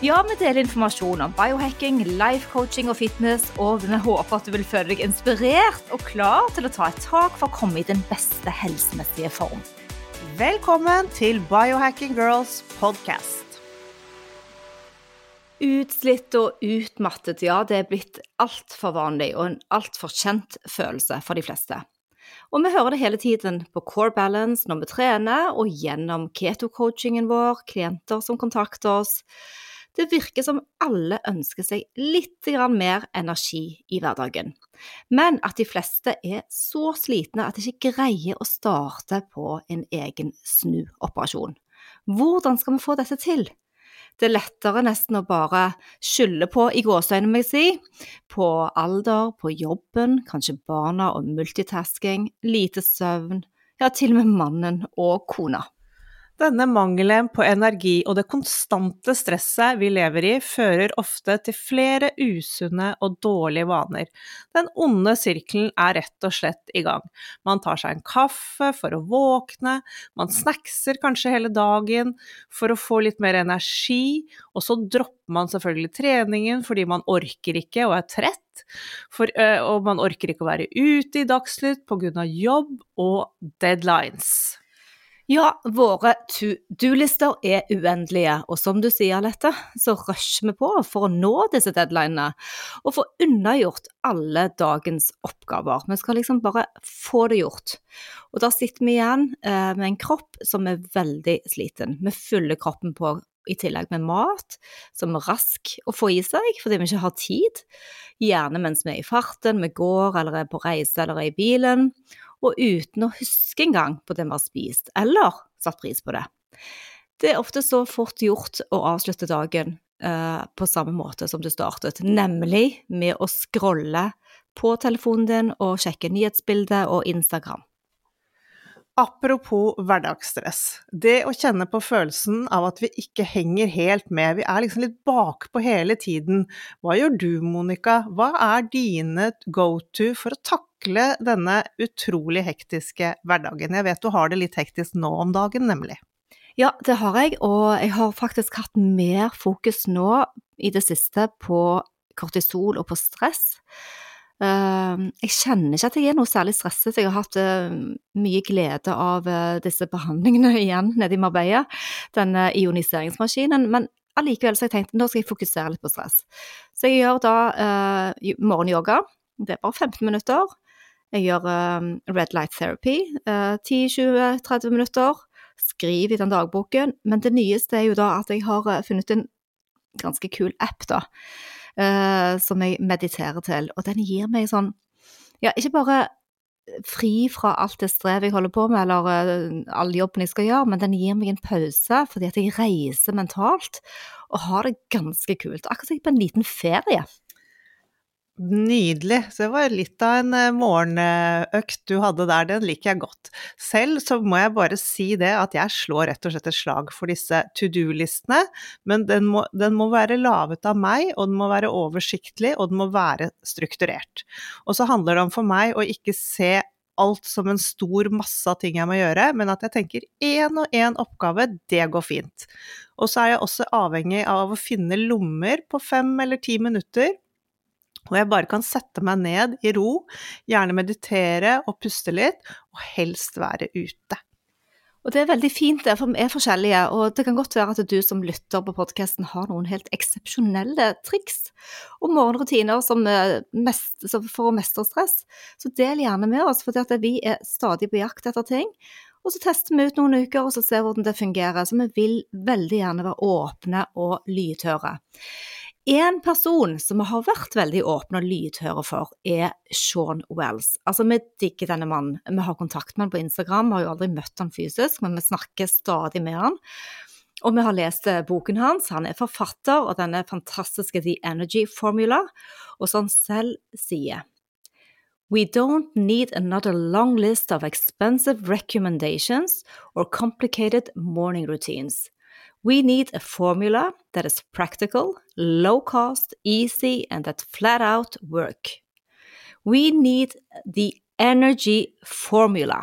Ja, vi deler informasjon om biohacking, life coaching og fitness, og vi håper at du vil føle deg inspirert og klar til å ta et tak for å komme i den beste helsemessige form. Velkommen til Biohacking Girls podcast. Utslitt og utmattet, ja, det er blitt altfor vanlig og en altfor kjent følelse for de fleste. Og vi hører det hele tiden på Core Balance når vi trener, og gjennom keto-coachingen vår, klienter som kontakter oss. Det virker som alle ønsker seg litt mer energi i hverdagen, men at de fleste er så slitne at de ikke greier å starte på en egen snuoperasjon. Hvordan skal vi få dette til? Det er lettere nesten å bare skylde på, i gåseøynene må jeg si, på alder, på jobben, kanskje barna og multitasking, lite søvn, ja, til og med mannen og kona. Denne mangelen på energi og det konstante stresset vi lever i, fører ofte til flere usunne og dårlige vaner. Den onde sirkelen er rett og slett i gang. Man tar seg en kaffe for å våkne, man snackser kanskje hele dagen for å få litt mer energi, og så dropper man selvfølgelig treningen fordi man orker ikke og er trett. For, og man orker ikke å være ute i dagslutt pga. jobb og deadlines. Ja, våre to do-lister er uendelige, og som du sier, Lette, så rusher vi på for å nå disse deadlinene og få unnagjort alle dagens oppgaver. Vi skal liksom bare få det gjort. Og da sitter vi igjen eh, med en kropp som er veldig sliten. Vi fyller kroppen på i tillegg med mat som er rask å få i seg fordi vi ikke har tid, gjerne mens vi er i farten, vi går eller er på reise eller er i bilen og uten å huske engang på det vi har spist, eller satt pris på det. Det er ofte så fort gjort å avslutte dagen eh, på samme måte som du startet, nemlig med å scrolle på telefonen din og sjekke nyhetsbildet og Instagram. Apropos hverdagsstress. Det å kjenne på følelsen av at vi ikke henger helt med, vi er liksom litt bakpå hele tiden. Hva gjør du, Monica? Hva er dine go to for å takle denne utrolig hektiske hverdagen? Jeg vet du har det litt hektisk nå om dagen, nemlig. Ja, det har jeg, og jeg har faktisk hatt mer fokus nå i det siste på kortisol og på stress. Ehm, jeg kjenner ikke at jeg er noe særlig stresset. Jeg har hatt eh, mye glede av eh, disse behandlingene igjen nede i Marbella, denne ioniseringsmaskinen. Men allikevel så har jeg tenkt nå skal jeg fokusere litt på stress. Så jeg gjør da eh, morgenyoga. Det er bare 15 minutter. Jeg gjør uh, red light therapy. Uh, 10-20-30 minutter. Skriv i den dagboken. Men det nyeste er jo da at jeg har funnet en ganske kul app, da uh, som jeg mediterer til. Og den gir meg sånn Ja, ikke bare fri fra alt det strevet jeg holder på med, eller uh, all jobben jeg skal gjøre, men den gir meg en pause fordi at jeg reiser mentalt og har det ganske kult. Akkurat som jeg på en liten ferie. Nydelig. Så det var litt av en eh, morgenøkt du hadde der, den liker jeg godt. Selv så må jeg bare si det at jeg slår rett og slett et slag for disse to do-listene, men den må, den må, være laget av meg, og den må være oversiktlig, og den må være strukturert. Og så handler det om for meg å ikke se alt som en stor masse av ting jeg må gjøre, men at jeg tenker én og én oppgave, det går fint. Og så er jeg også avhengig av å finne lommer på fem eller ti minutter hvor jeg bare kan sette meg ned i ro, gjerne meditere og puste litt, og helst være ute. Og det er veldig fint, det, for vi er forskjellige, og det kan godt være at du som lytter på podkasten har noen helt eksepsjonelle triks og morgenrutiner som mest, for å mestre stress. Så del gjerne med oss, for vi er stadig på jakt etter ting. Og så tester vi ut noen uker, og så ser hvordan det fungerer. Så vi vil veldig gjerne være åpne og lydhøre. En person som vi har vært veldig åpne og lydhøre for, er Sean Wells. Altså, vi digger denne mannen. Vi har kontakt med han på Instagram, vi har jo aldri møtt han fysisk, men vi snakker stadig med han. Og vi har lest eh, boken hans. Han er forfatter av denne fantastiske The Energy Formula. Og som han selv sier, We don't need another long list of expensive recommendations or complicated morning routines. We need a formula that is practical, low cost, easy, and that flat out work. We need the energy formula.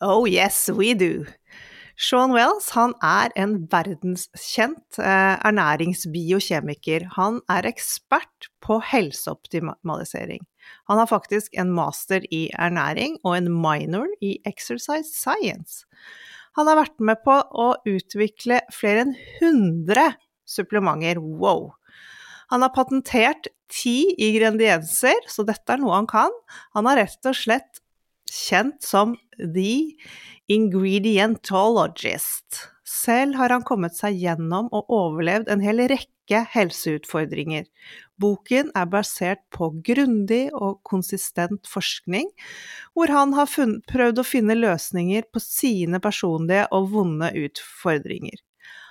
Oh yes, we do. Sean Wells han er en verdenskjent eh, ernæringsbiokjemiker. Han er ekspert på helseoptimalisering. Han har faktisk en master i ernæring og en minor i exercise science. Han har vært med på å utvikle flere enn 100 supplementer, wow! Han har patentert ti ingredienser, så dette er noe han kan. Han er rett og slett kjent som The Ingredientologist. Selv har han kommet seg gjennom og overlevd en hel rekke helseutfordringer. Boken er basert på grundig og konsistent forskning, hvor han har prøvd å finne løsninger på sine personlige og vonde utfordringer.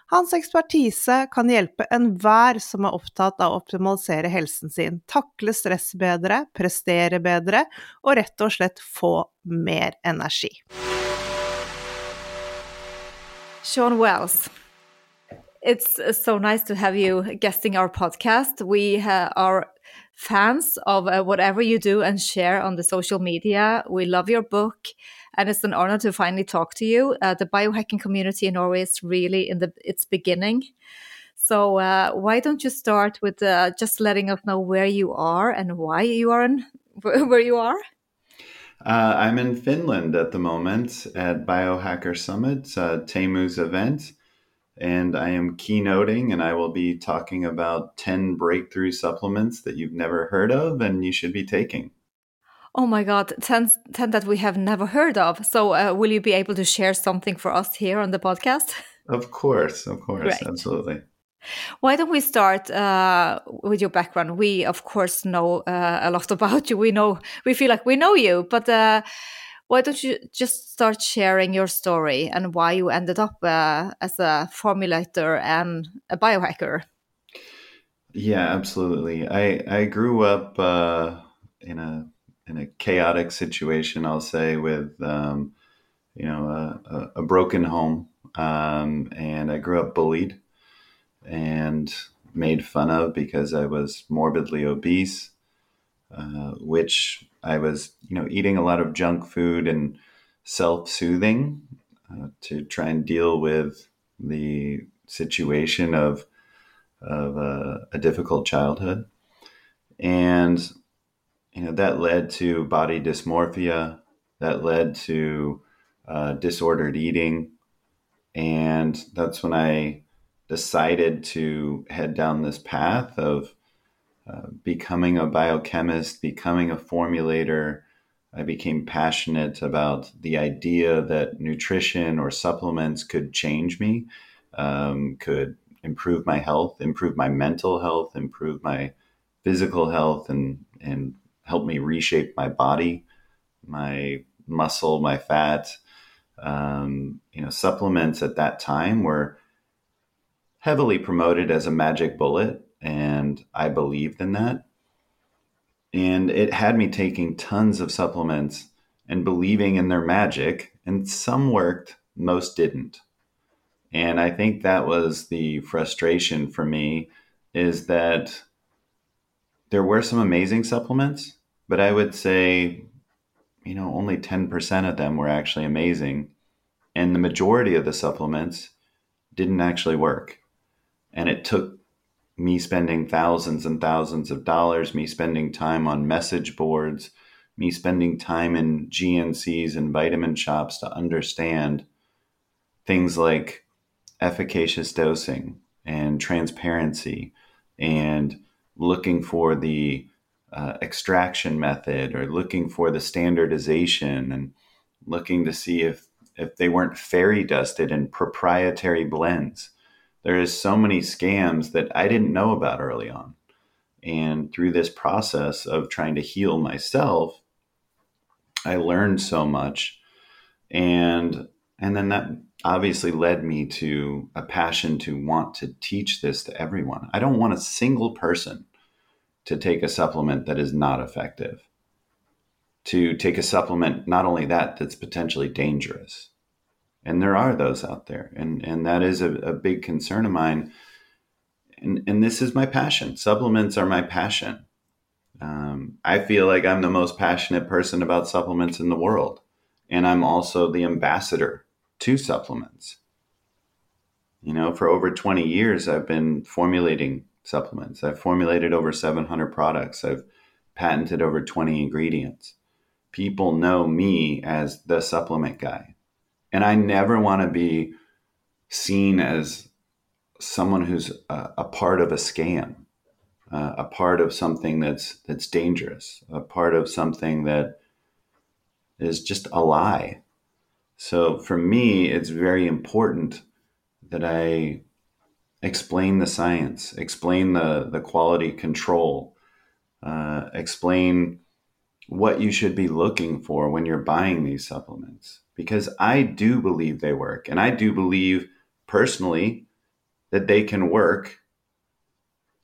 Hans ekspertise kan hjelpe enhver som er opptatt av å optimalisere helsen sin, takle stress bedre, prestere bedre og rett og slett få mer energi. Sean Wells, it's so nice to have you guesting our podcast. We uh, are fans of uh, whatever you do and share on the social media. We love your book and it's an honor to finally talk to you. Uh, the biohacking community in Norway is really in the its beginning. So uh, why don't you start with uh, just letting us know where you are and why you are in where you are? Uh, I'm in Finland at the moment at Biohacker Summit, uh, Teemu's event, and I am keynoting, and I will be talking about 10 breakthrough supplements that you've never heard of and you should be taking. Oh my God, 10, 10 that we have never heard of. So, uh, will you be able to share something for us here on the podcast? Of course, of course, Great. absolutely. Why don't we start uh, with your background? We, of course, know uh, a lot about you. We know, we feel like we know you, but uh, why don't you just start sharing your story and why you ended up uh, as a formulator and a biohacker? Yeah, absolutely. I I grew up uh, in a in a chaotic situation, I'll say, with um, you know a, a broken home, um, and I grew up bullied and made fun of because I was morbidly obese, uh, which I was you know eating a lot of junk food and self-soothing uh, to try and deal with the situation of of a, a difficult childhood, and you know that led to body dysmorphia that led to uh, disordered eating and that's when i decided to head down this path of uh, becoming a biochemist becoming a formulator i became passionate about the idea that nutrition or supplements could change me um, could improve my health improve my mental health improve my physical health and and helped me reshape my body, my muscle, my fat. Um, you know, supplements at that time were heavily promoted as a magic bullet, and I believed in that. And it had me taking tons of supplements and believing in their magic, and some worked, most didn't. And I think that was the frustration for me is that there were some amazing supplements, but I would say, you know, only 10% of them were actually amazing. And the majority of the supplements didn't actually work. And it took me spending thousands and thousands of dollars, me spending time on message boards, me spending time in GNCs and vitamin shops to understand things like efficacious dosing and transparency and looking for the uh, extraction method or looking for the standardization and looking to see if if they weren't fairy dusted in proprietary blends. There is so many scams that I didn't know about early on. And through this process of trying to heal myself, I learned so much. And and then that obviously led me to a passion to want to teach this to everyone. I don't want a single person to take a supplement that is not effective. to take a supplement, not only that, that's potentially dangerous. And there are those out there. And, and that is a, a big concern of mine. And, and this is my passion. Supplements are my passion. Um, I feel like I'm the most passionate person about supplements in the world. And I'm also the ambassador to supplements. You know, for over 20 years, I've been formulating supplements. I've formulated over 700 products. I've patented over 20 ingredients. People know me as the supplement guy. And I never want to be seen as someone who's a, a part of a scam, uh, a part of something that's that's dangerous, a part of something that is just a lie. So for me, it's very important that I explain the science, explain the the quality control, uh, explain what you should be looking for when you're buying these supplements because I do believe they work and I do believe personally that they can work.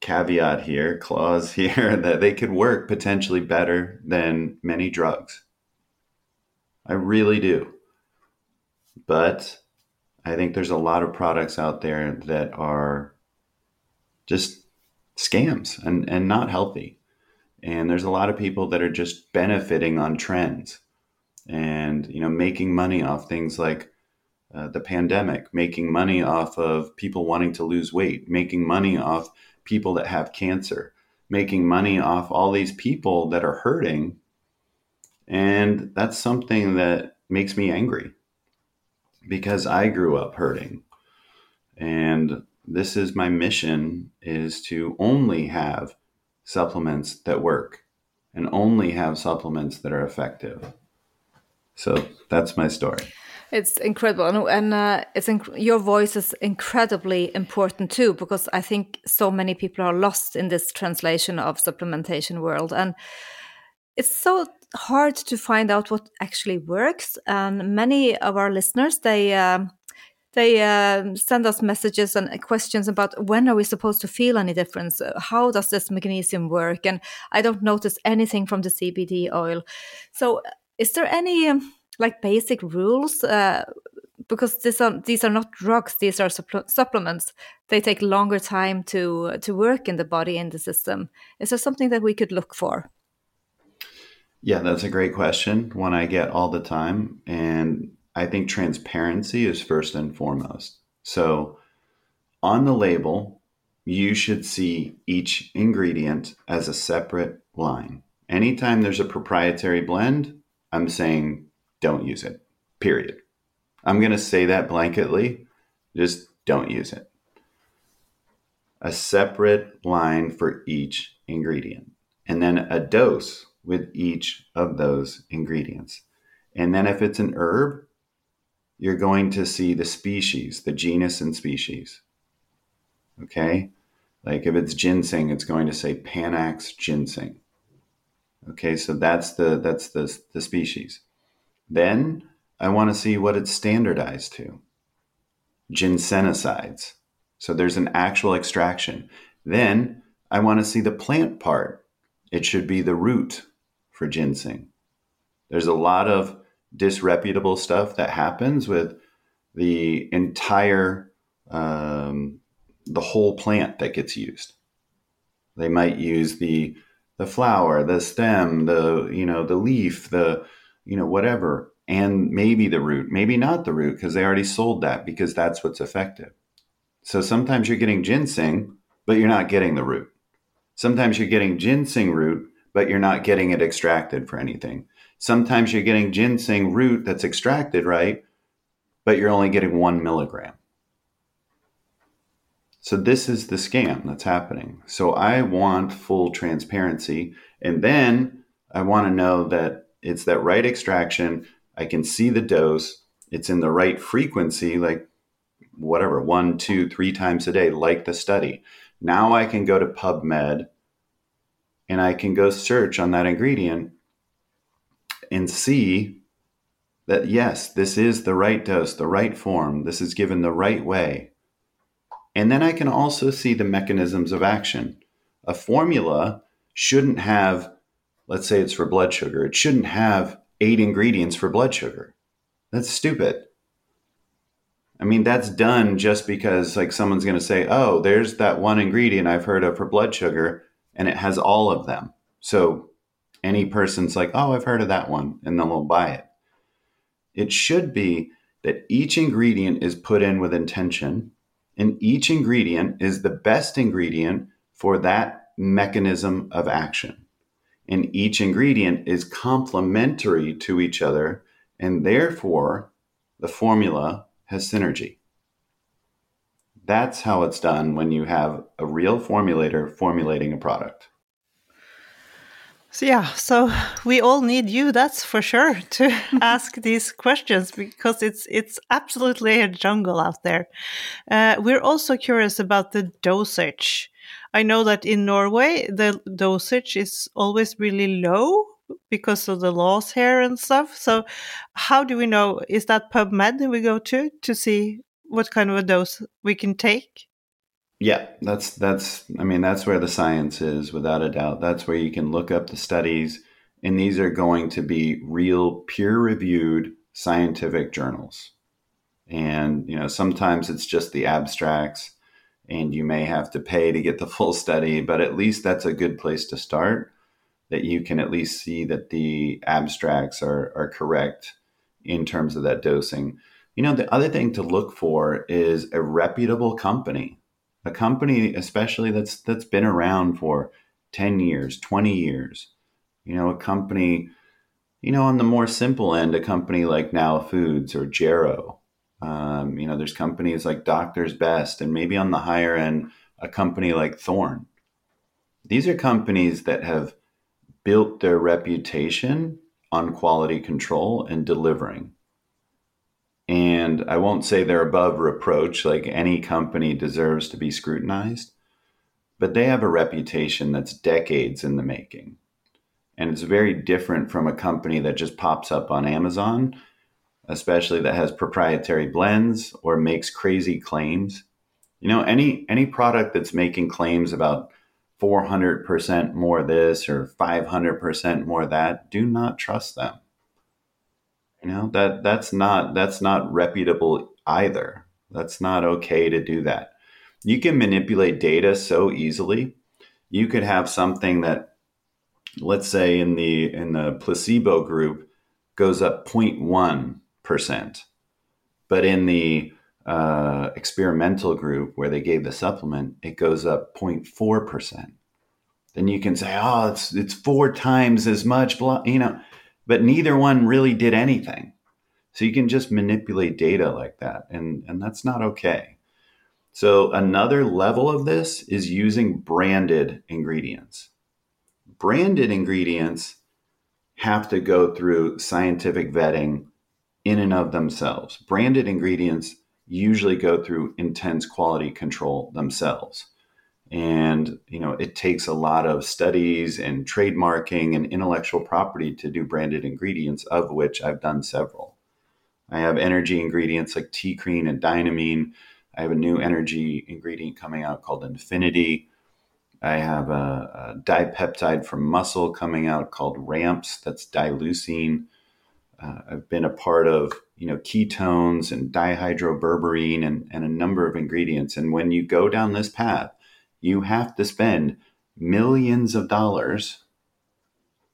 Caveat here clause here that they could work potentially better than many drugs. I really do. But I think there's a lot of products out there that are just scams and, and not healthy. And there's a lot of people that are just benefiting on trends and, you know, making money off things like uh, the pandemic, making money off of people wanting to lose weight, making money off people that have cancer, making money off all these people that are hurting. And that's something that makes me angry because I grew up hurting. And this is my mission is to only have supplements that work and only have supplements that are effective. So that's my story. It's incredible, and, and uh, it's inc your voice is incredibly important too, because I think so many people are lost in this translation of supplementation world, and it's so hard to find out what actually works. And many of our listeners, they um, they uh, send us messages and questions about when are we supposed to feel any difference? How does this magnesium work? And I don't notice anything from the CBD oil. So, is there any um, like basic rules? Uh, because these are these are not drugs; these are supple supplements. They take longer time to to work in the body in the system. Is there something that we could look for? Yeah, that's a great question. One I get all the time. And I think transparency is first and foremost. So on the label, you should see each ingredient as a separate line. Anytime there's a proprietary blend, I'm saying don't use it, period. I'm going to say that blanketly, just don't use it. A separate line for each ingredient. And then a dose with each of those ingredients. And then if it's an herb, you're going to see the species, the genus and species. Okay? Like if it's ginseng, it's going to say Panax ginseng. Okay, so that's the that's the, the species. Then I want to see what it's standardized to. Ginsenosides. So there's an actual extraction. Then I want to see the plant part. It should be the root for ginseng. There's a lot of disreputable stuff that happens with the entire um, the whole plant that gets used. They might use the the flower, the stem, the you know the leaf, the you know whatever, and maybe the root, maybe not the root because they already sold that because that's what's effective. So sometimes you're getting ginseng, but you're not getting the root. Sometimes you're getting ginseng root, but you're not getting it extracted for anything. Sometimes you're getting ginseng root that's extracted, right? But you're only getting one milligram. So this is the scam that's happening. So I want full transparency. And then I want to know that it's that right extraction. I can see the dose. It's in the right frequency, like whatever, one, two, three times a day, like the study. Now I can go to PubMed and I can go search on that ingredient and see that yes, this is the right dose, the right form, this is given the right way. And then I can also see the mechanisms of action. A formula shouldn't have let's say it's for blood sugar, it shouldn't have eight ingredients for blood sugar. That's stupid. I mean, that's done just because like someone's going to say, "Oh, there's that one ingredient I've heard of for blood sugar and it has all of them." So any person's like, "Oh, I've heard of that one," and then they'll buy it. It should be that each ingredient is put in with intention and each ingredient is the best ingredient for that mechanism of action. And each ingredient is complementary to each other, and therefore the formula has synergy. That's how it's done when you have a real formulator formulating a product. So yeah, so we all need you, that's for sure, to ask these questions because it's it's absolutely a jungle out there. Uh, we're also curious about the dosage. I know that in Norway the dosage is always really low because of the laws here and stuff. So how do we know? Is that PubMed we go to to see what kind of a dose we can take? Yeah, that's that's I mean that's where the science is without a doubt. That's where you can look up the studies and these are going to be real peer-reviewed scientific journals. And you know, sometimes it's just the abstracts and you may have to pay to get the full study, but at least that's a good place to start that you can at least see that the abstracts are are correct in terms of that dosing. You know, the other thing to look for is a reputable company a company especially that's that's been around for 10 years 20 years you know a company you know on the more simple end a company like now foods or jarrow um, you know there's companies like doctor's best and maybe on the higher end a company like thorne these are companies that have built their reputation on quality control and delivering and I won't say they're above reproach, like any company deserves to be scrutinized, but they have a reputation that's decades in the making. And it's very different from a company that just pops up on Amazon, especially that has proprietary blends or makes crazy claims. You know, any any product that's making claims about 400% more this or 500% more that, do not trust them you know that that's not that's not reputable either. That's not okay to do that. You can manipulate data so easily. You could have something that let's say in the in the placebo group goes up 0.1%. But in the uh, experimental group where they gave the supplement, it goes up 0.4%. Then you can say, oh, it's it's four times as much, blah, you know but neither one really did anything. So you can just manipulate data like that, and, and that's not okay. So, another level of this is using branded ingredients. Branded ingredients have to go through scientific vetting in and of themselves. Branded ingredients usually go through intense quality control themselves and you know it takes a lot of studies and trademarking and intellectual property to do branded ingredients of which i've done several. I have energy ingredients like TeaCrine and dynamine. I have a new energy ingredient coming out called Infinergy. I have a, a dipeptide from muscle coming out called ramps. That's dileucine. Uh, i've been a part of you know ketones and dihydroberberine and, and a number of ingredients. And when you go down this path you have to spend millions of dollars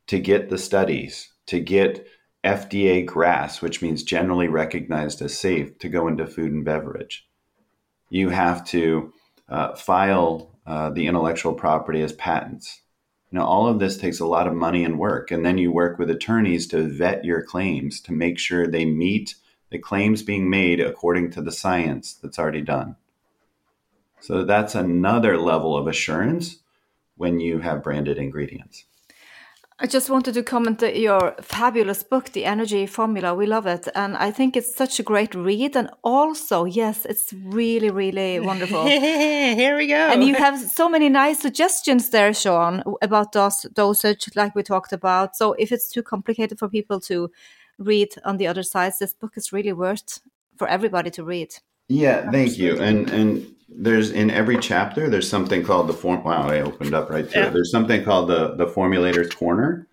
to get the studies, to get FDA GRAS, which means generally recognized as safe, to go into food and beverage. You have to uh, file uh, the intellectual property as patents. Now, all of this takes a lot of money and work. And then you work with attorneys to vet your claims to make sure they meet the claims being made according to the science that's already done. So that's another level of assurance when you have branded ingredients. I just wanted to comment that your fabulous book, The Energy Formula. We love it. And I think it's such a great read. And also, yes, it's really, really wonderful. Here we go. And you have so many nice suggestions there, Shawn, about dos- dosage, like we talked about. So if it's too complicated for people to read on the other sides, this book is really worth for everybody to read. Yeah, thank you. And and there's in every chapter there's something called the form wow i opened up right to yeah. there's something called the the formulator's corner.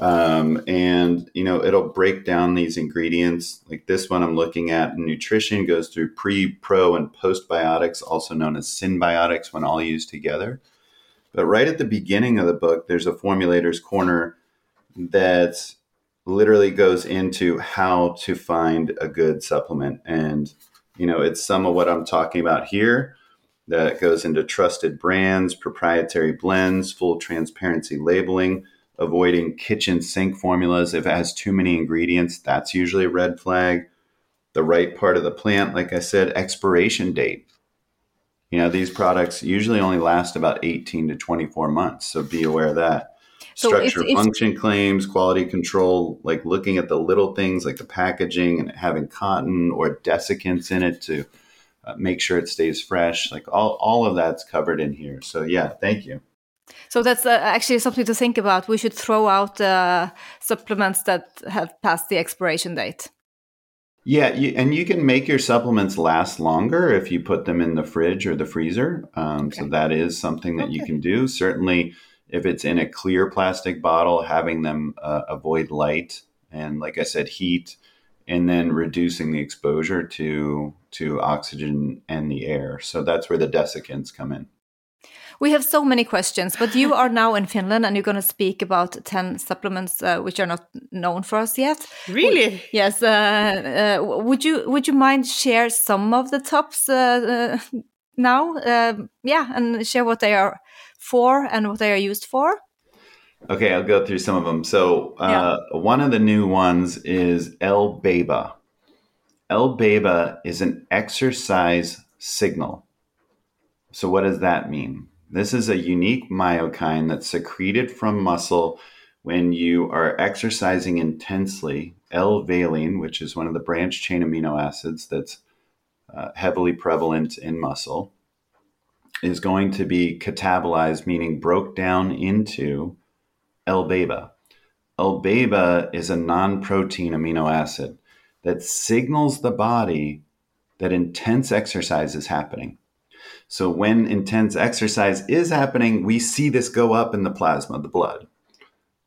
Um, and you know it'll break down these ingredients. Like this one i'm looking at nutrition goes through pre pro and postbiotics also known as synbiotics, when all used together. But right at the beginning of the book there's a formulator's corner that literally goes into how to find a good supplement. And you know it's some of what i'm talking about here that goes into trusted brands proprietary blends full transparency labeling avoiding kitchen sink formulas. If it has too many ingredients, that's usually a red flag. The right part of the plant, like I said, expiration date. You know, these products usually only last about 18 to 24 months. So be aware of that. So Structure it's, it's, function claims, quality control, like looking at the little things like the packaging and having cotton or desiccants in it to uh, make sure it stays fresh. Like all, all of that's covered in here. So, yeah, thank you. So that's uh, actually something to think about. We should throw out uh, supplements that have passed the expiration date. Yeah, you, and you can make your supplements last longer if you put them in the fridge or the freezer. Um, okay. So that is something that okay. you can do. Certainly, if it's in a clear plastic bottle, having them uh, avoid light and, like I said, heat, and then reducing the exposure to to oxygen and the air. So that's where the desiccants come in. We have so many questions, but you are now in Finland and you're going to speak about 10 supplements uh, which are not known for us yet. Really? Yes. Uh, uh, would you would you mind share some of the tops uh, uh, now? Um, yeah, and share what they are for and what they are used for? Okay, I'll go through some of them. So, uh, yeah. one of the new ones is L-BAIBA. L-BAIBA is an exercise signal. So, what does that mean? This is a unique myokine that's secreted from muscle when you are exercising intensely. L-valine, which is one of the branch chain amino acids that's uh, heavily prevalent in muscle, is going to be catabolized, meaning broke down into L-BAIBA. L-BAIBA is a non-protein amino acid that signals the body that intense exercise is happening. So when intense exercise is happening, we see this go up in the plasma, the blood.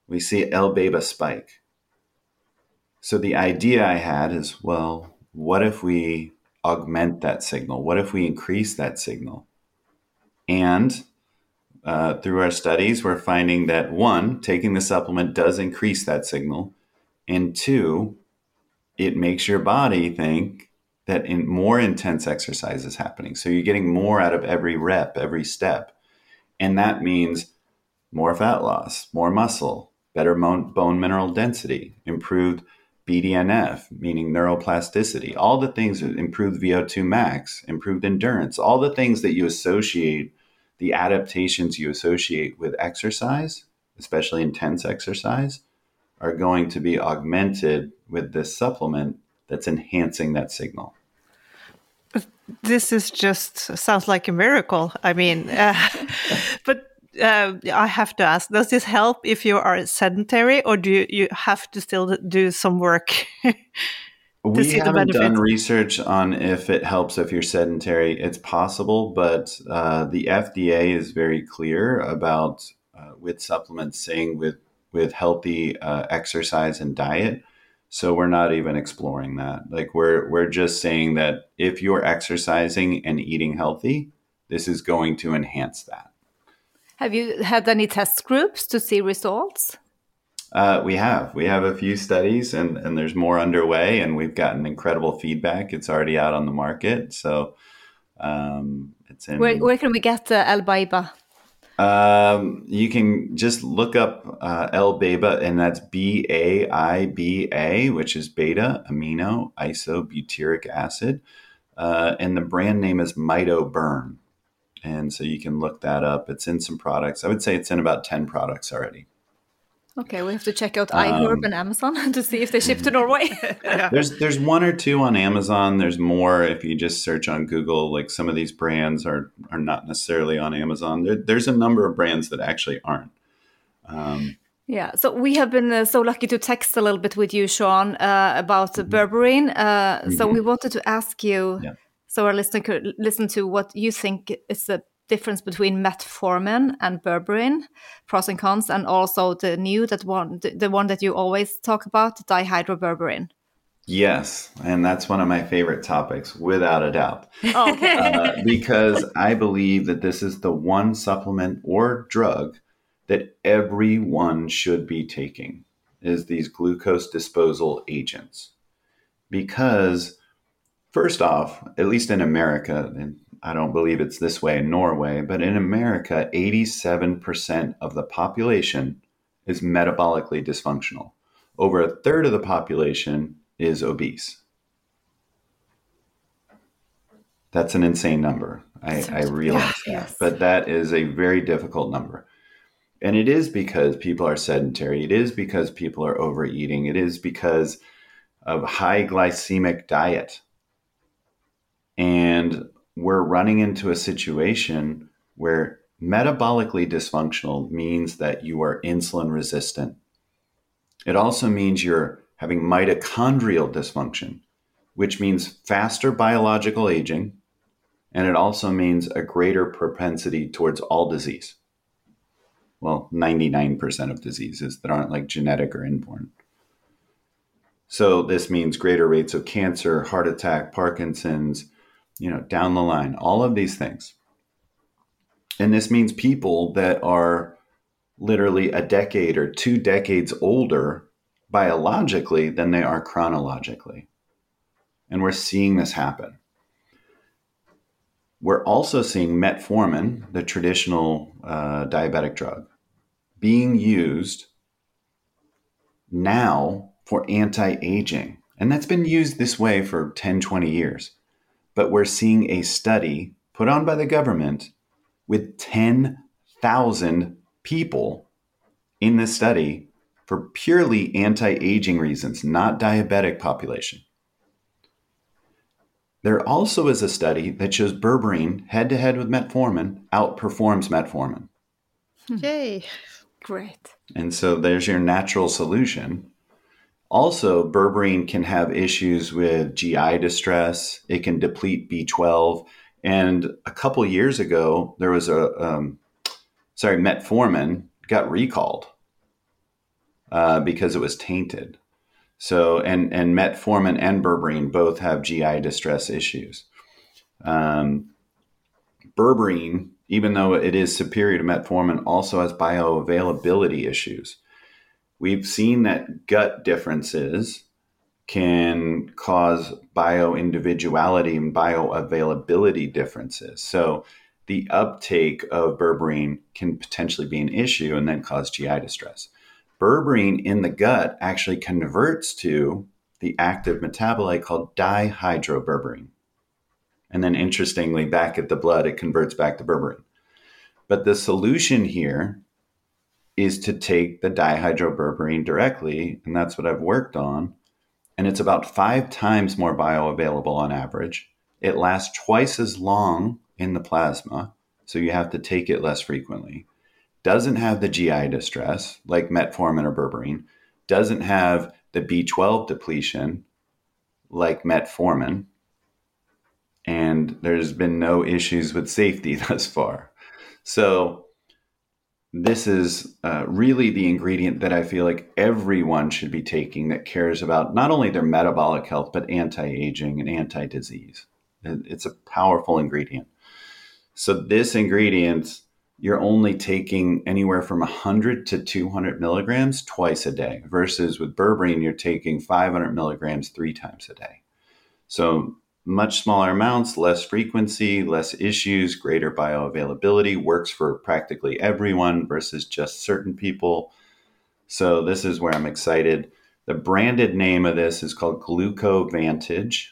We see L-BAIBA spike. So the idea I had is, well, what if we augment that signal? What if we increase that signal? And uh, through our studies, we're finding that one, taking the supplement does increase that signal, and two, it makes your body think that in more intense exercise is happening. So you're getting more out of every rep, every step. And that means more fat loss, more muscle, better bone mineral density, improved BDNF, meaning neuroplasticity, all the things, that improved VO2 max, improved endurance, all the things that you associate, the adaptations you associate with exercise, especially intense exercise, are going to be augmented with this supplement that's enhancing that signal this is just sounds like a miracle. I mean, uh, but uh, I have to ask: Does this help if you are sedentary, or do you, you have to still do some work? we haven't done research on if it helps if you're sedentary. It's possible, but uh, the FDA is very clear about uh, with supplements saying with with healthy uh, exercise and diet so we're not even exploring that. Like we're we're just saying that if you're exercising and eating healthy, this is going to enhance that. Have you had any test groups to see results? Uh, we have. We have a few studies, and, and there's more underway, and we've gotten incredible feedback. It's already out on the market, so um, it's in. Where, where can we get the L-BAIBA? Um, you can just look up uh, L-BAIBA, and that's B A I B A, which is beta amino isobutyric acid. Uh, and the brand name is MitoBurn. And so you can look that up. It's in some products. I would say it's in about 10 products already. Okay, we have to check out iHerb um, and Amazon to see if they ship to Norway. There's there's one or two on Amazon. There's more if you just search on Google. Like some of these brands are are not necessarily on Amazon. There, there's a number of brands that actually aren't. Um, yeah, so we have been uh, so lucky to text a little bit with you, Shawn, uh, about mm-hmm. berberine. Uh, mm-hmm. So we wanted to ask you, yeah. so our listener could listen to what you think is the difference between metformin and berberine, pros and cons, and also the new that one, the, the one that you always talk about, dihydroberberine. Yes, and that's one of my favorite topics, without a doubt. Oh, okay. uh, because I believe that this is the one supplement or drug that everyone should be taking is these glucose disposal agents. Because first off, at least in America, and I don't believe it's this way in Norway, but in America, 87% of the population is metabolically dysfunctional. Over a third of the population is obese. That's an insane number. I, I realize yes. that. But that is a very difficult number. And it is because people are sedentary. It is because people are overeating. It is because of high glycemic diet. And we're running into a situation where metabolically dysfunctional means that you are insulin resistant. It also means you're having mitochondrial dysfunction, which means faster biological aging, and it also means a greater propensity towards all disease. Well, 99% of diseases that aren't like genetic or inborn. So this means greater rates of cancer, heart attack, Parkinson's, you know, down the line, all of these things. And this means people that are literally a decade or two decades older biologically than they are chronologically. And we're seeing this happen. We're also seeing metformin, the traditional uh, diabetic drug, being used now for anti aging. And that's been used this way for 10, 20 years. But we're seeing a study put on by the government with 10,000 people in this study for purely anti aging reasons, not diabetic population. There also is a study that shows berberine head to head with metformin outperforms metformin. Hmm. Yay. Great. And so there's your natural solution. Also, berberine can have issues with GI distress. It can deplete B12. And a couple years ago, there was a, um, sorry, metformin got recalled uh, because it was tainted. So, and, and metformin and berberine both have GI distress issues. Um, berberine, even though it is superior to metformin, also has bioavailability issues. We've seen that gut differences can cause bioindividuality and bioavailability differences. So, the uptake of berberine can potentially be an issue and then cause GI distress berberine in the gut actually converts to the active metabolite called dihydroberberine. And then, interestingly, back at the blood, it converts back to berberine. But the solution here is to take the dihydroberberine directly, and that's what I've worked on. And it's about five times more bioavailable on average. It lasts twice as long in the plasma, so you have to take it less frequently doesn't have the GI distress like metformin or berberine, doesn't have the B12 depletion like metformin, and there's been no issues with safety thus far. So, this is uh, really the ingredient that I feel like everyone should be taking that cares about not only their metabolic health, but anti aging and anti disease. It's a powerful ingredient. So, this ingredient you're only taking anywhere from 100 to 200 milligrams twice a day versus with berberine you're taking 500 milligrams three times a day so much smaller amounts less frequency less issues greater bioavailability works for practically everyone versus just certain people so this is where i'm excited the branded name of this is called glucovantage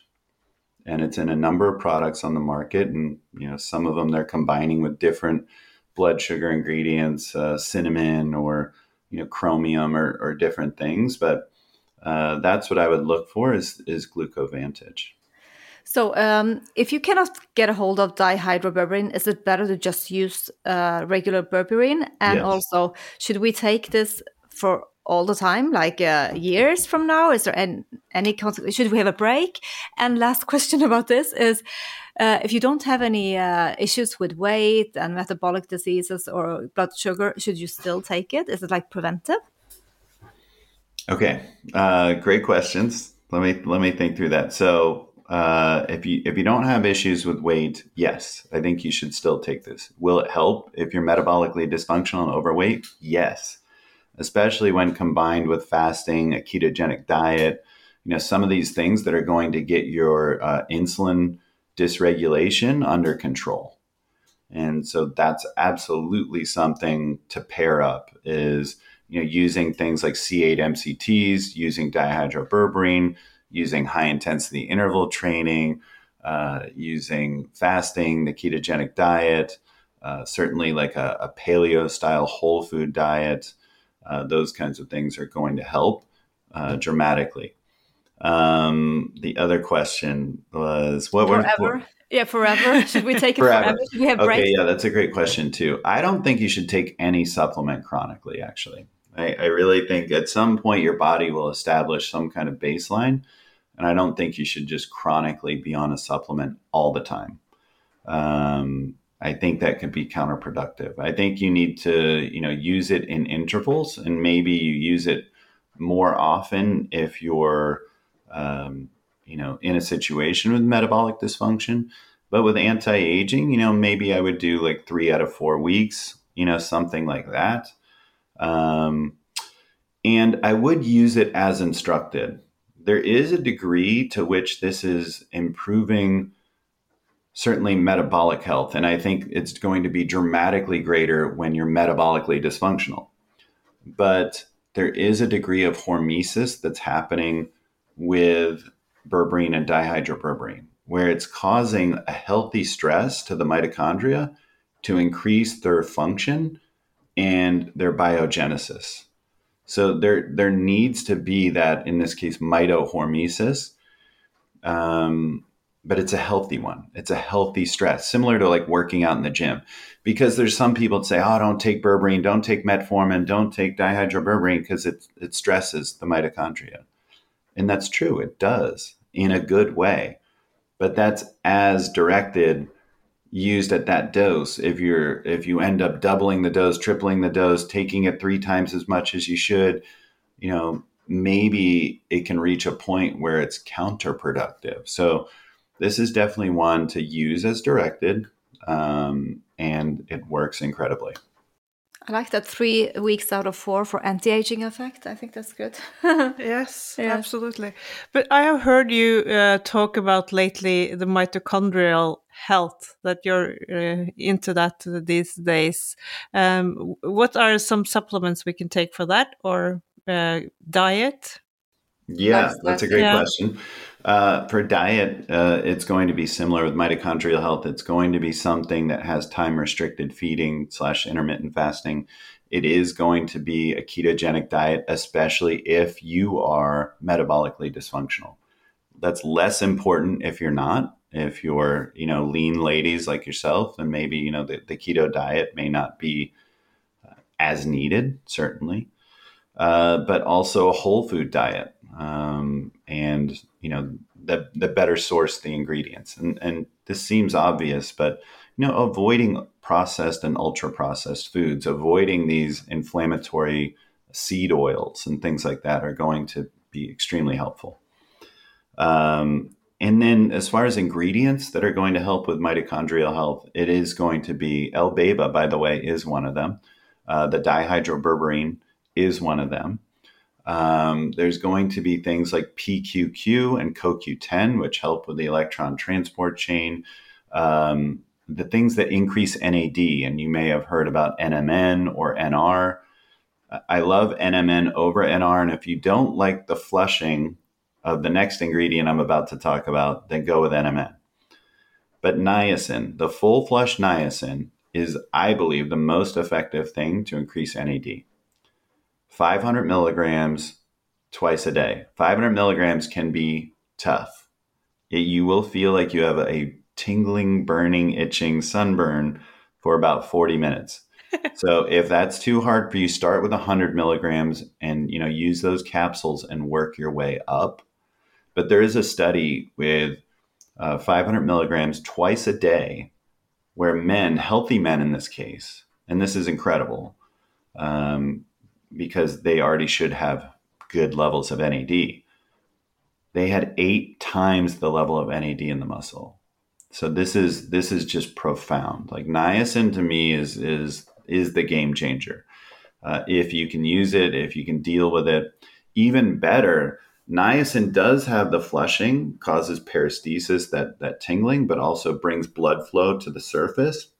and it's in a number of products on the market and you know some of them they're combining with different blood sugar ingredients, uh, cinnamon or you know chromium or, or different things. But uh, that's what I would look for is is glucovantage. So, um, if you cannot get a hold of dihydroberberine, is it better to just use uh, regular berberine? And Yes. also, should we take this for all the time, like uh, years from now? Is there any, any should we have a break? And last question about this is, uh, if you don't have any uh, issues with weight and metabolic diseases or blood sugar, should you still take it? Is it like preventive? Okay, uh, great questions. Let me let me think through that. So, uh, if you if you don't have issues with weight, yes, I think you should still take this. Will it help if you're metabolically dysfunctional and overweight? Yes, especially when combined with fasting, a ketogenic diet. You know, some of these things that are going to get your uh, insulin dysregulation under control. And so that's absolutely something to pair up is you know, using things like C8 MCTs, using dihydroberberine, using high intensity interval training, uh, using fasting, the ketogenic diet, uh, certainly like a, a, paleo style whole food diet. Uh, those kinds of things are going to help uh, dramatically. Um, the other question was what forever. What, yeah, forever. Should we take it forever? forever? Should we have breaks? Okay, yeah, that's a great question too. I don't think you should take any supplement chronically. Actually, I, I really think at some point your body will establish some kind of baseline. And I don't think you should just chronically be on a supplement all the time. Um, I think that could be counterproductive. I think you need to, you know, use it in intervals, and maybe you use it more often if you're, um, you know, in a situation with metabolic dysfunction. But with anti-aging, you know, maybe I would do like three out of four weeks, you know, something like that. Um, and I would use it as instructed. There is a degree to which this is improving certainly metabolic health. And I think it's going to be dramatically greater when you're metabolically dysfunctional. But there is a degree of hormesis that's happening with berberine and dihydroberberine, where it's causing a healthy stress to the mitochondria to increase their function and their biogenesis. So there there needs to be that in this case mitohormesis, um, but it's a healthy one. It's a healthy stress, similar to like working out in the gym, because there's some people that say, "Oh, don't take berberine, don't take metformin, don't take dihydroberberine because it it stresses the mitochondria," and that's true. It does in a good way, but that's as directed used at that dose. If you're if you end up doubling the dose tripling the dose taking it three times as much as you should you know maybe it can reach a point where it's counterproductive. So this is definitely one to use as directed um, and it works incredibly I like that three weeks out of four for anti-aging effect. I think that's good. yes, yes, absolutely. But I have heard you uh, talk about lately the mitochondrial health that you're uh, into that these days. Um, what are some supplements we can take for that, or uh, diet? Yeah, that's a great yeah. question. Uh, for diet, uh, it's going to be similar with mitochondrial health. It's going to be something that has time restricted feeding slash intermittent fasting. It is going to be a ketogenic diet, especially if you are metabolically dysfunctional. That's less important if you're not. If you're, you know, lean ladies like yourself, and maybe you know the, the keto diet may not be uh, as needed, certainly, uh, but also a whole food diet um, and you know the the better source the ingredients. And and this seems obvious, but you know avoiding processed and ultra processed foods, avoiding these inflammatory seed oils and things like that are going to be extremely helpful. Um, and then, as far as ingredients that are going to help with mitochondrial health, it is going to be L-BAIBA, by the way, is one of them. Uh, the dihydroberberine is one of them. Um, there's going to be things like PQQ and CoQ10, which help with the electron transport chain. Um, the things that increase NAD, and you may have heard about NMN or NR. I love NMN over NR, and if you don't like the flushing of the next ingredient I'm about to talk about, then go with NMN. But niacin, the full flush niacin, is, I believe, the most effective thing to increase NAD. 500 milligrams twice a day. 500 milligrams can be tough. You will feel like you have a tingling, burning, itching sunburn for about 40 minutes. so if that's too hard for you, start with 100 milligrams and you know use those capsules and work your way up. But there is a study with uh, 500 milligrams twice a day, where men, healthy men in this case, and this is incredible, um, because they already should have good levels of NAD. They had eight times the level of NAD in the muscle. So this is this is just profound. Like niacin to me is is is the game changer. Uh, if you can use it, if you can deal with it, even better. Niacin does have the flushing, causes paresthesis, that that tingling, but also brings blood flow to the surface.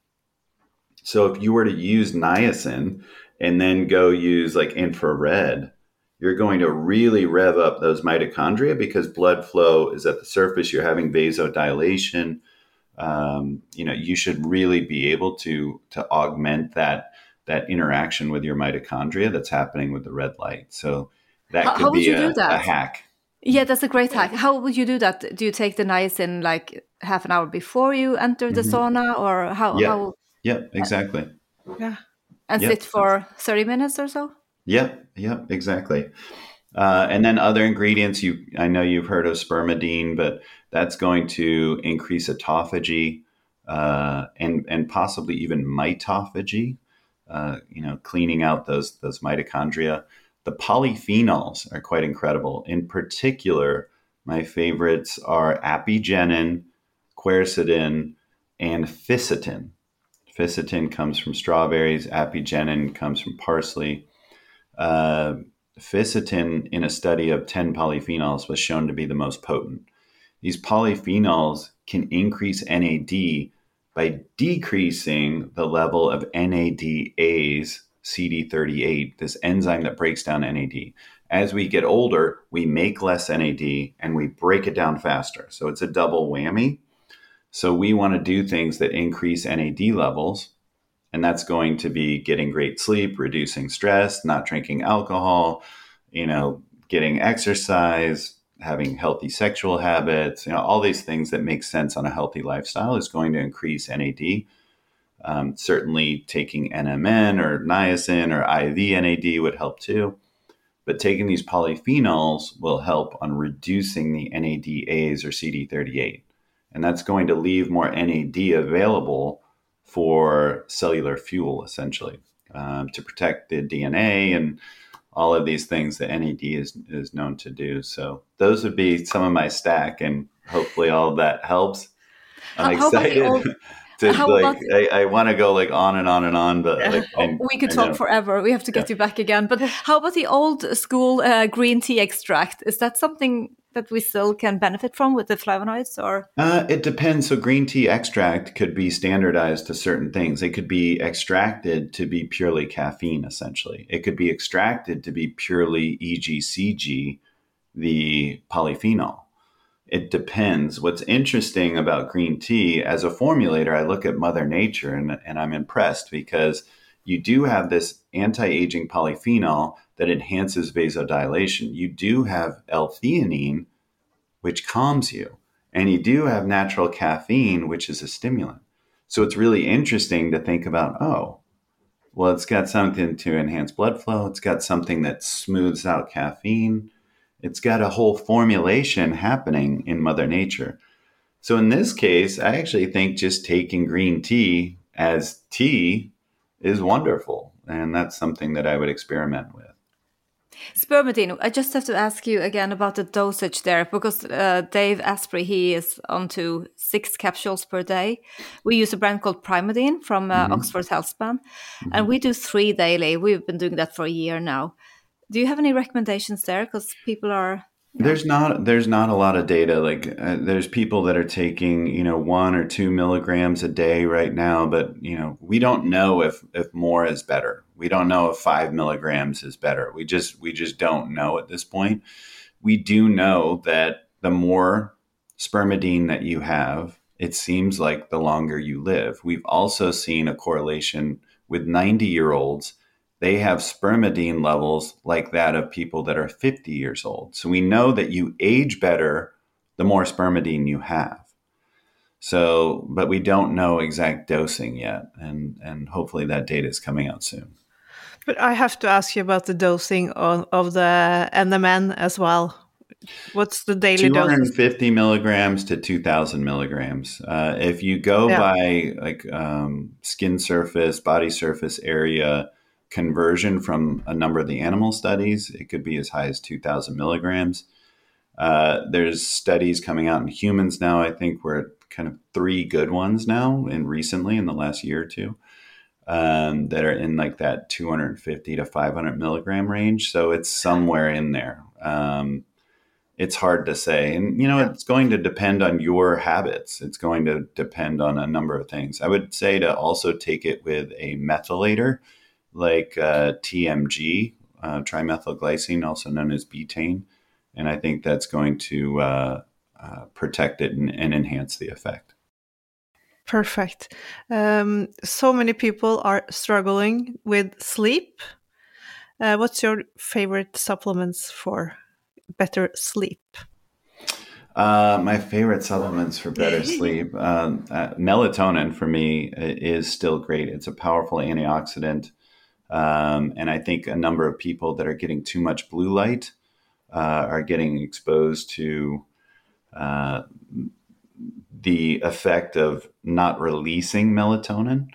So if you were to use niacin and then go use like infrared, you're going to really rev up those mitochondria because blood flow is at the surface. You're having vasodilation. Um, you know, you should really be able to to augment that that interaction with your mitochondria that's happening with the red light. So that how, could how be a, a, hack. Yeah, that's a great hack. How would you do that? Do you take the niacin like half an hour before you enter the mm-hmm. sauna, or how? Yeah, how, yeah, exactly. Yeah, and sit for thirty minutes or so. Yep, yep, exactly. Uh, and then other ingredients, you I know you've heard of spermidine, but that's going to increase autophagy uh, and and possibly even mitophagy. Uh, you know, cleaning out those those mitochondria. The polyphenols are quite incredible. In particular, my favorites are apigenin, quercetin, and fisetin. Fisetin comes from strawberries. Apigenin comes from parsley. Uh, fisetin, in a study of 10 polyphenols, was shown to be the most potent. These polyphenols can increase NAD by decreasing the level of NADase CD38, this enzyme that breaks down NAD. As we get older, we make less NAD and we break it down faster. So it's a double whammy. So we want to do things that increase NAD levels. And that's going to be getting great sleep, reducing stress, not drinking alcohol, you know, getting exercise, having healthy sexual habits, you know, all these things that make sense on a healthy lifestyle is going to increase NAD. Um, certainly, taking NMN or niacin or IV NAD would help too. But taking these polyphenols will help on reducing the NADase or CD38. And that's going to leave more NAD available for cellular fuel, essentially, um, to protect the DNA and all of these things that NAD is, is known to do. So, those would be some of my stack, and hopefully, all of that helps. I'm how, excited. to How like about, I, I want to go like on and on and on, but like, I, we could talk forever. We have to get yeah. you back again. But how about the old school uh, green tea extract? Is that something that we still can benefit from with the flavonoids, or uh, it depends. So green tea extract could be standardized to certain things. It could be extracted to be purely caffeine, essentially. It could be extracted to be purely EGCG, the polyphenol it depends. What's interesting about green tea as a formulator, I look at Mother Nature and, and I'm impressed because you do have this anti aging polyphenol that enhances vasodilation. You do have L theanine, which calms you. And you do have natural caffeine, which is a stimulant. So it's really interesting to think about oh, well, it's got something to enhance blood flow, it's got something that smooths out caffeine it's got a whole formulation happening in Mother Nature. So in this case, I actually think just taking green tea as tea is wonderful. And that's something that I would experiment with. Spermidine, I just have to ask you again about the dosage there because uh, Dave Asprey, he is on to six capsules per day. We use a brand called Primeadine from uh, mm-hmm. Oxford Healthspan, mm-hmm. and we do three daily. We've been doing that for a year now. Do you have any recommendations there? Because people are. There's not there's not a lot of data. Like uh, there's people that are taking you know one or two milligrams a day right now, but you know we don't know if if more is better. We don't know if five milligrams is better. We just we just don't know at this point. We do know that the more spermidine that you have, it seems like the longer you live. We've also seen a correlation with 90 year olds they have spermidine levels like that of people that are 50 years old. So we know that you age better the more spermidine you have. So, but we don't know exact dosing yet, and and hopefully that data is coming out soon. But I have to ask you about the dosing of, of the NMN as well. What's the daily dose? 250 milligrams to 2000 milligrams. Uh, if you go yeah. by like um, skin surface, body surface area conversion from a number of the animal studies, it could be as high as 2000 milligrams. Uh, there's studies coming out in humans now. I think we're kind of three good ones now, and recently in the last year or two, um, that are in like that 250 to 500 milligram range. So it's somewhere in there. Um, it's hard to say. And, you know, it's going to depend on your habits. It's going to depend on a number of things. I would say to also take it with a methylator like uh, TMG, uh, trimethylglycine, also known as betaine. And I think that's going to uh, uh protect it and, and, enhance the effect. Perfect. Um, so many people are struggling with sleep. Uh, what's your favorite supplements for better sleep? Uh, my favorite supplements for better sleep, um, uh, melatonin for me is still great. It's a powerful antioxidant, um, and I think a number of people that are getting too much blue light uh, are getting exposed to uh, the effect of not releasing melatonin.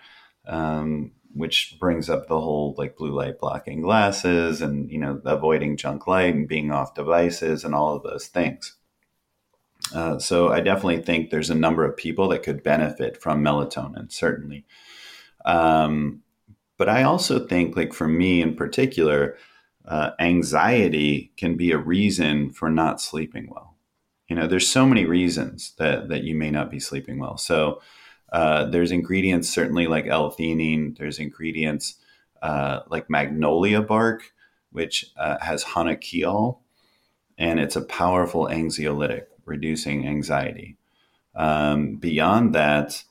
Um, which brings up the whole like blue light blocking glasses and you know avoiding junk light and being off devices and all of those things uh, so i definitely think there's a number of people that could benefit from melatonin certainly um, but i also think like for me in particular uh, anxiety can be a reason for not sleeping well you know there's so many reasons that that you may not be sleeping well so uh, there's ingredients certainly like L-theanine. There's ingredients uh, like magnolia bark, which uh, has honokiol, and it's a powerful anxiolytic, reducing anxiety. Um, beyond that,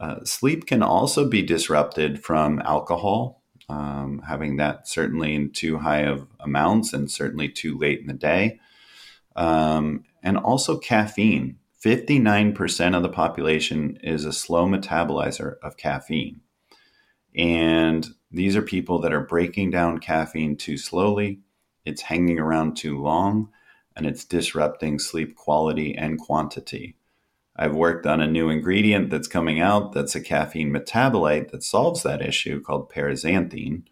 uh, sleep can also be disrupted from alcohol, um, having that certainly in too high of amounts and certainly too late in the day, um, and also caffeine. 59% of the population is a slow metabolizer of caffeine. And these are people that are breaking down caffeine too slowly, it's hanging around too long, and it's disrupting sleep quality and quantity. I've worked on a new ingredient that's coming out that's a caffeine metabolite that solves that issue called paraxanthine.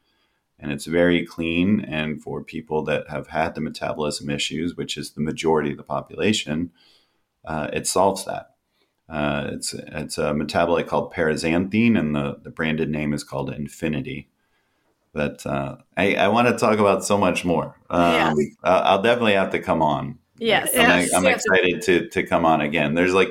And it's very clean. And for people that have had the metabolism issues, which is the majority of the population, uh, it solves that. Uh, it's it's a metabolite called paraxanthine, and the, the branded name is called enfinity. But uh, I, I want to talk about so much more. Um, yes. I'll definitely have to come on. Yes, I'm, yes. I'm excited to to come on again. There's like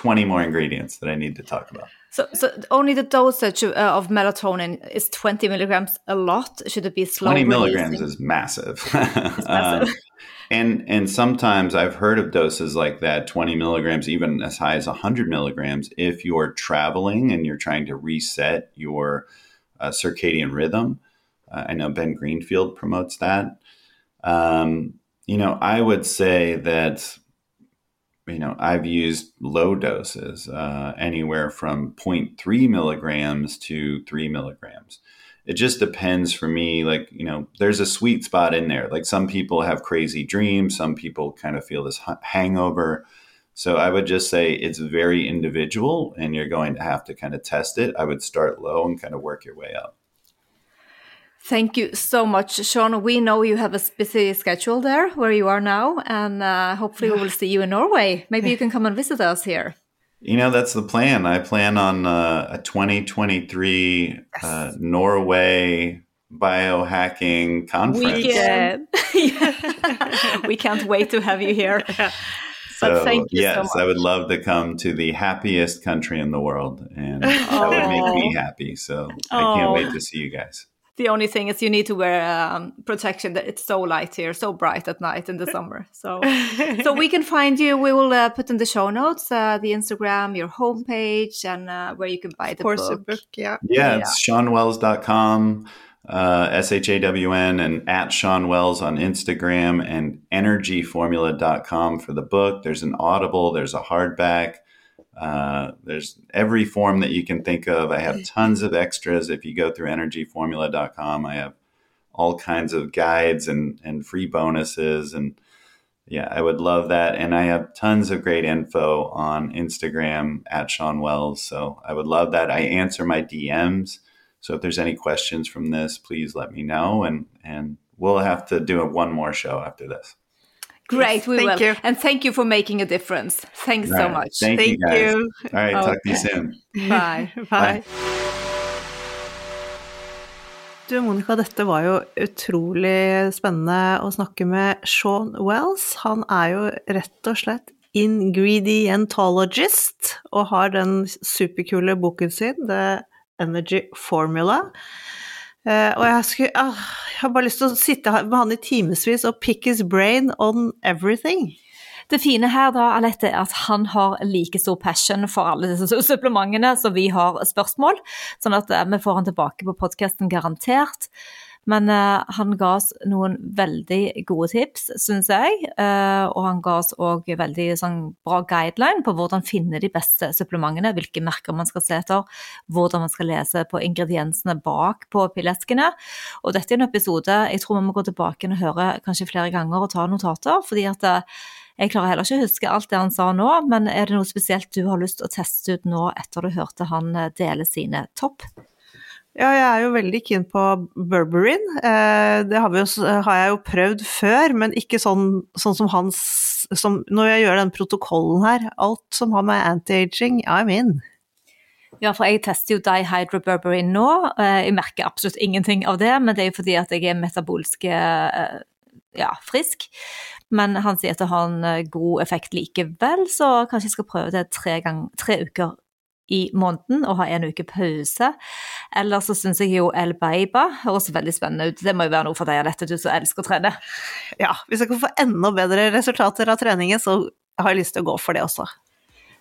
20 more ingredients that I need to talk about. So, so only the dosage uh, of melatonin is 20 milligrams a lot. Should it be slow? 20 milligrams is massive. massive. um, and and sometimes I've heard of doses like that, 20 milligrams, even as high as 100 milligrams, if you're traveling and you're trying to reset your uh, circadian rhythm. Uh, I know Ben Greenfield promotes that. Um, you know, I would say that you know I've used low doses, uh, anywhere from 0.3 milligrams to three milligrams. It just depends for me like you know there's a sweet spot in there. Like some people have crazy dreams some people kind of feel this hangover. So i would just say it's very individual and you're going to have to kind of test it. I would start low and kind of work your way up Thank you so much, Shawn. We know you have a busy schedule there where you are now, and uh, hopefully we will see you in Norway. Maybe you can come and visit us here. You know, that's the plan. I plan on uh, a 2023 yes. uh, Norway biohacking conference. We, can. we can't wait to have you here. So, thank you yes, so I would love to come to the happiest country in the world, and that would make me happy. So I can't wait to see you guys the only thing is you need to wear um, protection that it's so light here so bright at night in the summer. So so we can find you. We will uh, put in the show notes uh, the instagram your homepage and uh, where you can buy the book. book yeah. Yeah it's shawnwells.com uh, s-h-a-w-n and at shawn wells on instagram and energyformula.com for the book. There's an audible there's a hardback Uh, there's every form that you can think of. I have tons of extras. If you go through energyformula.com, I have all kinds of guides and, and free bonuses. And yeah, I would love that. And I have tons of great info on Instagram at Shawn Wells. So I would love that. I answer my DMs. So if there's any questions from this, please let me know. And, and we'll have to do one more show after this. Great, we thank will. You. And thank you for making a difference. Thanks right. so much. Thank, Thank you guys. you. All right, talk to you Okay. soon. Bye. Bye. Du, Monica, dette var jo utrolig spennende å snakke med Sean Wells. Han er jo rett og slett ingredientologist, og har den superkule boken sin, The Energy Formula. Eh, og jeg, skulle, uh, jeg har bare lyst til å sitte med han i timevis og pick his brain on everything. Det fine her da, Alette, er at han har like stor passion for alle disse supplementene som vi har spørsmål, sånn at eh, vi får han tilbake på podcasten garantert. Men uh, han ga oss noen veldig gode tips, synes jeg, Uh, og han ga oss også veldig sånn, bra guideline på hvordan finne de beste supplementene, hvilke merker man skal se etter, hvordan man skal lese på ingrediensene bak på pilleskene. Og dette er en episode jeg tror vi må gå tilbake og høre kanskje flere ganger og ta notater, fordi at uh, jeg klarer heller ikke å huske alt det han sa nå, men er det noe spesielt du har lyst til å teste ut nå etter du hørte han dele sine topp? Ja, jeg er jo veldig keen på Berberin. Eh, det har, jo, har jeg jo prøvd før, men ikke sånn, sånn som hans som, Når jeg gjør den protokollen her, alt som har med anti-aging, I'm in. Ja, for jeg tester jo dihydroberberin nå. Eh, Jeg merker absolutt ingenting av det, men det er jo fordi at jeg er metabolsk eh, ja, frisk. Men han sier at det har en god effekt likevel, så kanskje jeg skal prøve det tre, gang, tre uker i måneden og ha en uke pause. Eller så syns jeg jo El Beiba høres veldig spennende ut. Det må jo være noe for deg, Alette, du som elsker å trene. Ja, hvis jeg kan få enda bedre resultater av treningen, så har jeg lyst til å gå for det også.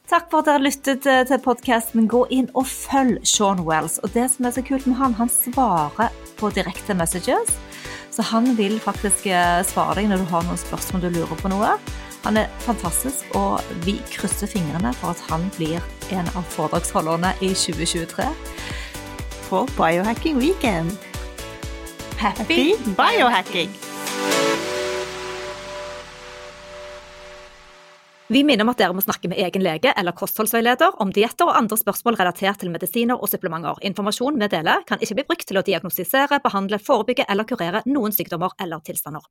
Takk for at dere lyttet eh, til podkasten. Gå inn og følg Sean Wells. Og det som er så kult med han, han svarer på direkte messages. Så han vil faktisk eh, svare deg når du har noen spørsmål du lurer på noe. Han er fantastisk, og vi krysser fingrene for at han blir en av foredragsholderne i 2023. På Biohacking Weekend. Happy biohacking! Vi minner om at dere må snakke med egen lege eller kostholdsveileder om dietter og andre spørsmål relatert til medisiner og supplementer. Informasjon vi deler kan ikke bli brukt til å diagnostisere, behandle, forebygge eller kurere noen sykdommer eller tilstander.